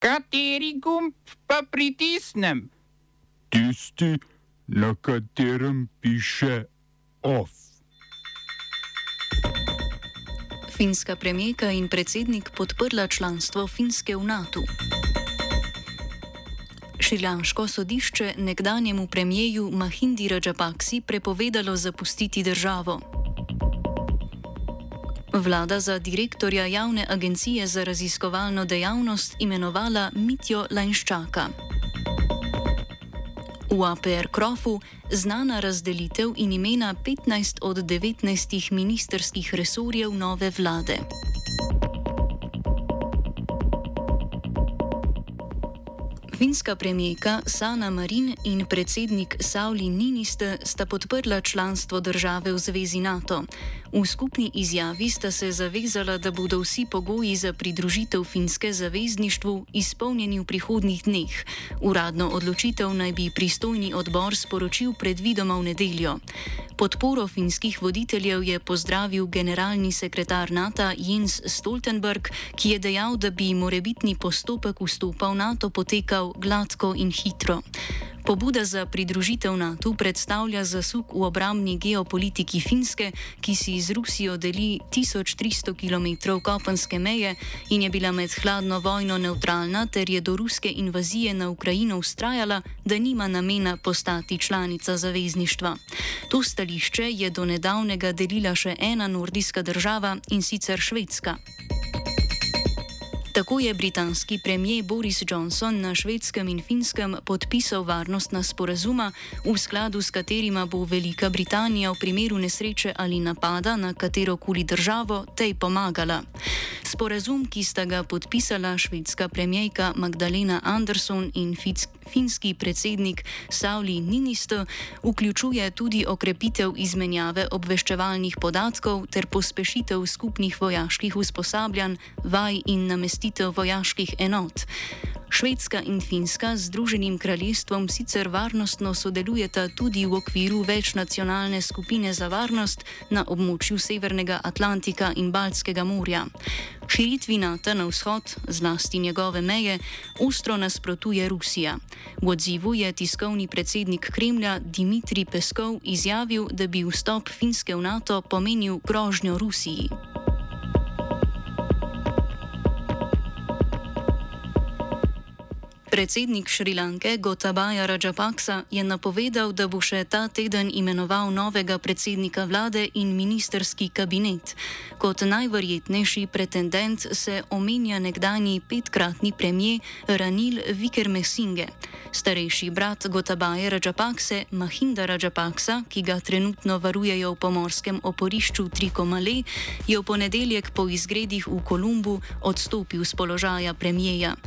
Kateri gumb pa pritisnem? Tisti, na katerem piše OF. Finska premijeka in predsednik podprla članstvo Finske v NATO. Šrilanško sodišče nekdanjemu premijeju Mahindi Rajapaksi prepovedalo zapustiti državo. Vlada za direktorja javne agencije za raziskovalno dejavnost imenovala Mitjo Lajnščaka. V APR Krofu znana razdelitev in imena 15 od 19 ministerskih resorjev nove vlade. Finska premijeka Sana Marin in predsednik Sauli Niniste sta podprla članstvo države v zvezi NATO. V skupni izjavi sta se zavezala, da bodo vsi pogoji za pridružitev finske zavezništvu izpolnjeni v prihodnjih dneh. Uradno odločitev naj bi pristojni odbor sporočil predvidoma v nedeljo. Podporo finskih voditeljev je pozdravil generalni sekretar NATO Jens Stoltenberg, ki je dejal, da bi morebitni postopek vstopa v NATO potekal gladko in hitro. Pobuda za pridružitev NATO predstavlja zasuk v obramni geopolitiki Finske, ki si z Rusijo deli 1300 km kopenske meje in je bila med hladno vojno neutralna ter je do ruske invazije na Ukrajino ustrajala, da nima namena postati članica zavezništva. To stališče je do nedavnega delila še ena nordijska država in sicer Švedska. Tako je britanski premijer Boris Johnson na švedskem in finskem podpisal varnostna sporazuma, v skladu s katerima bo Velika Britanija v primeru nesreče ali napada na katero koli državo tej pomagala. Sporazum, ki sta ga podpisala švedska premijejka Magdalena Anderson in finski predsednik Sauli Ninisto, vključuje tudi okrepitev izmenjave obveščevalnih podatkov ter pospešitev skupnih vojaških usposabljanj, vaj in namestitev vojaških enot. Švedska in Finska z Združenim kraljestvom sicer varnostno sodelujeta tudi v okviru večnacionalne skupine za varnost na območju Severnega Atlantika in Baltskega morja. Širitvi NATO na vzhod, zlasti njegove meje, ostro nasprotuje Rusija. V odzivu je tiskovni predsednik Kremlja Dimitrij Peskov izjavil, da bi vstop Finske v NATO pomenil grožnjo Rusiji. Predsednik Šrilanke Gotabaja Rajapaksa je napovedal, da bo še ta teden imenoval novega predsednika vlade in ministerski kabinet. Kot najverjetnejši pretendent se omenja nekdani petkratni premijer Ranil Vikermesinge. Starejši brat Gotabaja Rajapakse, Mahinda Rajapaksa, ki ga trenutno varujejo v pomorskem oporišču Trikomale, je v ponedeljek po izgredih v Kolumbu odstopil z položaja premijeja.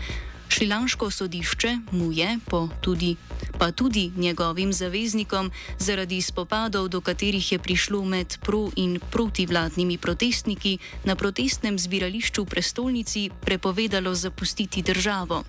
Šrilanško sodišče mu je, tudi, pa tudi njegovim zaveznikom, zaradi spopadov, do katerih je prišlo med pro- in protivladnimi protestniki, na protestnem zbirališču v prestolnici prepovedalo zapustiti državo.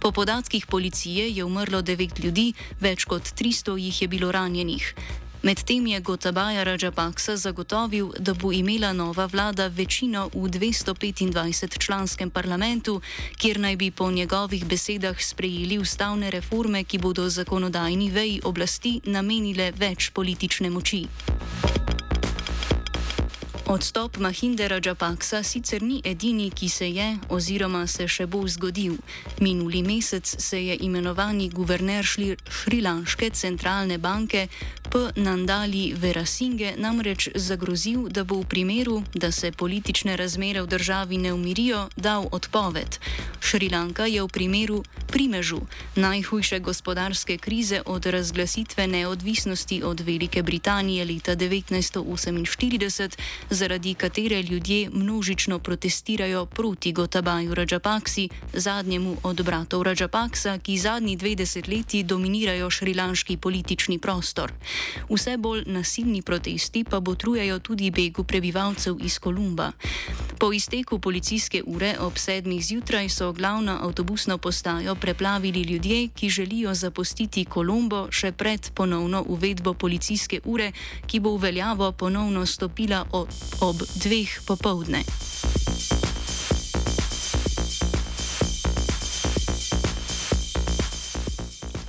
Po podatkih policije je umrlo devet ljudi, več kot 300 jih je bilo ranjenih. Medtem je Gotabaja Rajapaksa zagotovil, da bo imela nova vlada večino v 225-članskem parlamentu, kjer naj bi po njegovih besedah sprejeli ustavne reforme, ki bodo zakonodajni veji oblasti namenile več politične moči. Odstop Mahindera Džapaksa sicer ni edini, ki se je oziroma se še bo zgodil. Minuli mesec se je imenovani guverner Šrilanške centralne banke P. Nandali Verasinge namreč zagrozil, da bo v primeru, da se politične razmere v državi ne umirijo, dal odpoved. Šrilanka je v primeru primežu najhujše gospodarske krize od razglasitve neodvisnosti od Velike Britanije leta 1948, zaradi katere ljudje množično protestirajo proti Gotabaju Rajapaksi, zadnjemu od bratov Rajapaksa, ki zadnji dve desetletji dominirajo šrilanški politični prostor. Vse bolj nasilni protesti pa botrujejo tudi begu prebivalcev iz Kolumba. Po izteku policijske ure ob sedmih zjutraj so glavno avtobusno postajo preplavili ljudje, ki želijo zapustiti Kolumbo še pred ponovno uvedbo policijske ure, ki bo v veljavo ponovno stopila ob, ob dveh popovdne.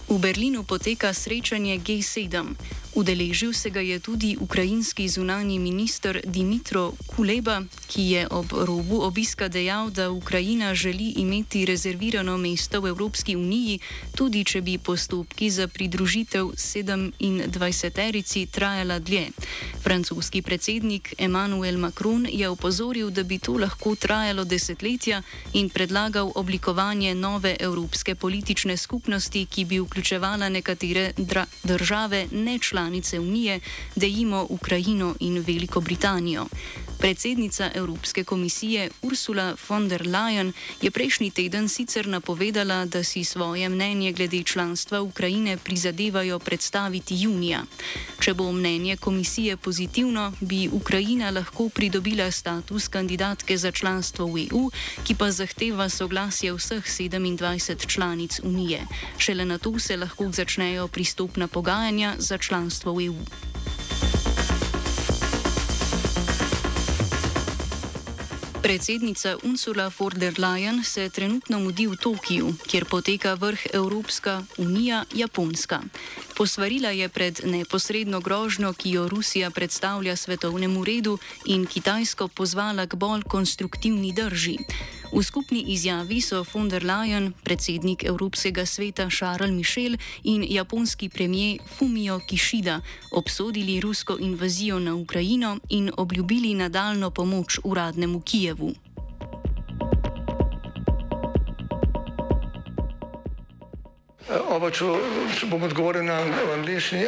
V Berlinu poteka srečanje G7. Udeležil se ga je tudi ukrajinski zunani minister Dimitro Kuleba, ki je ob robu obiska dejal, da Ukrajina želi imeti rezervirano mesto v Evropski uniji, tudi če bi postopki za pridružitev 27-terici trajala dlje. Francoski predsednik Emmanuel Macron je opozoril, da bi to lahko trajalo desetletja in predlagal oblikovanje nove evropske politične skupnosti, ki bi vključevala nekatere države nečlanice članice Unije, dejimo Ukrajino in Veliko Britanijo. Predsednica Evropske komisije Ursula von der Leyen je prejšnji teden sicer napovedala, da si svoje mnenje glede članstva Ukrajine prizadevajo predstaviti junija. Če bo mnenje komisije pozitivno, bi Ukrajina lahko pridobila status kandidatke za članstvo v EU, ki pa zahteva soglasje vseh 27 članic Unije. Šele na to se lahko začnejo pristopna pogajanja za članstvo v EU. Predsednica Ursula von der Leyen se trenutno mudi v Tokiju, kjer poteka vrh Evropska unija-Japonska. Posvarila je pred neposredno grožnjo, ki jo Rusija predstavlja svetovnemu redu, in Kitajsko pozvala k bolj konstruktivni drži. V skupni izjavi so von der Leyen, predsednik Evropskega sveta Charles Michel in japonski premijer Fumio Kishida obsodili rusko invazijo na Ukrajino in obljubili nadaljno pomoč uradnemu Kijevu. Oba, če, če bom odgovoril na angliški.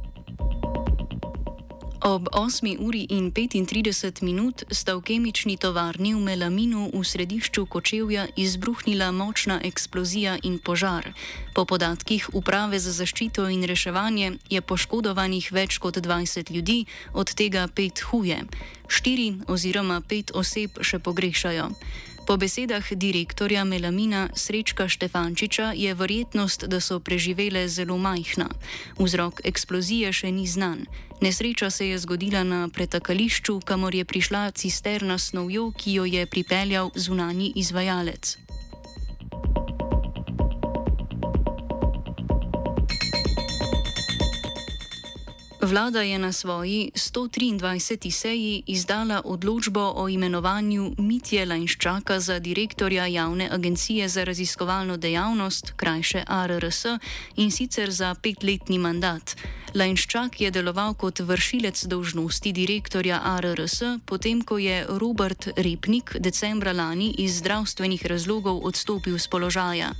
Ob 8 uri in 35 minut sta v kemični tovarni v Melaminu v središču Kočevja izbruhnila močna eksplozija in požar. Po podatkih Uprave za zaščito in reševanje je poškodovanih več kot 20 ljudi, od tega pet huje. Štiri oziroma pet oseb še pogrešajo. Po besedah direktorja Melamina Srečka Štefančiča je verjetnost, da so preživele zelo majhna. Vzrok eksplozije še ni znan. Nesreča se je zgodila na pretakališču, kamor je prišla cisterna snovjo, ki jo je pripeljal zunani izvajalec. Vlada je na svoji 123. seji izdala odločbo o imenovanju Mitje Lajnščaka za direktorja Javne agencije za raziskovalno dejavnost, krajše ARRS, in sicer za petletni mandat. Lajnščak je deloval kot vršilec dolžnosti direktorja ARRS, potem ko je Robert Repnik decembra lani iz zdravstvenih razlogov odstopil z položaja.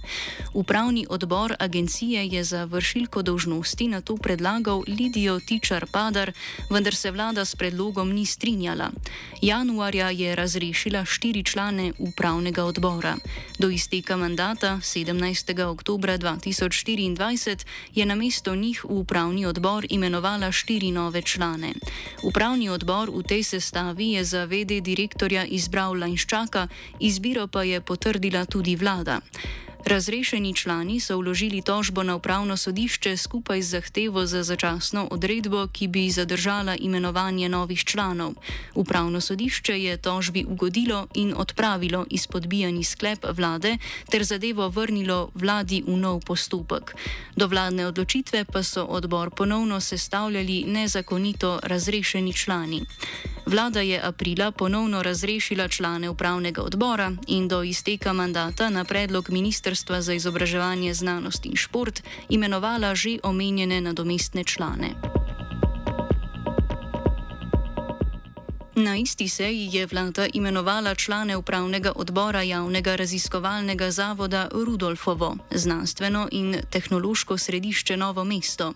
Upravni odbor agencije je za vršilko dolžnosti na to predlagal Lidijo Tičar Padar, vendar se vlada s predlogom ni strinjala. Januarja je razrešila štiri člane upravnega odbora. Do izteka mandata 17. oktober 2024 je na mesto njih v upravni odbor odbor imenovala štiri nove člane. Upravni odbor v tej sestavi je za vede direktorja izbral Lanščaka, izbiro pa je potrdila tudi vlada. Razrešeni člani so vložili tožbo na upravno sodišče skupaj z zahtevo za začasno odredbo, ki bi zadržala imenovanje novih članov. Upravno sodišče je tožbi ugodilo in odpravilo izpodbijani sklep vlade ter zadevo vrnilo vladi v nov postopek. Do vladne odločitve pa so odbor ponovno sestavljali nezakonito razrešeni člani. Vlada je aprila ponovno razrešila člane upravnega odbora in do izteka mandata na predlog Ministrstva za izobraževanje, znanost in šport imenovala že omenjene nadomestne člane. Na isti seji je vlada imenovala člane upravnega odbora javnega raziskovalnega zavoda Rudolfovo, znanstveno in tehnološko središče Novo mesto.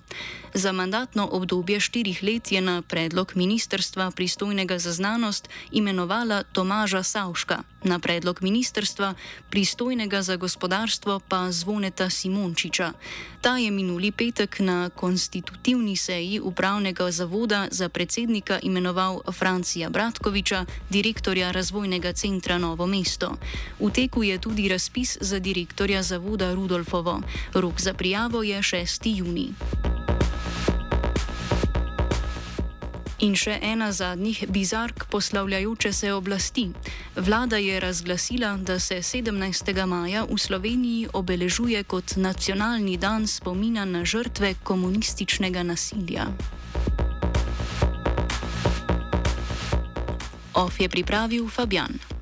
Za mandatno obdobje štirih let je na predlog ministrstva pristojnega za znanost imenovala Tomaža Savška, na predlog ministrstva, pristojnega za gospodarstvo pa zvoneta Simončiča. Ta je minuli petek na konstitutivni seji upravnega zavoda za predsednika imenoval Francija Bratkoviča, direktorja razvojnega centra Novo mesto. V teku je tudi razpis za direktorja zavoda Rudolfovo. Rok za prijavo je 6. juni. In še ena zadnjih bizark poslavljajoče se oblasti. Vlada je razglasila, da se 17. maja v Sloveniji obeležuje kot nacionalni dan spomina na žrtve komunističnega nasilja. OF je pripravil Fabian.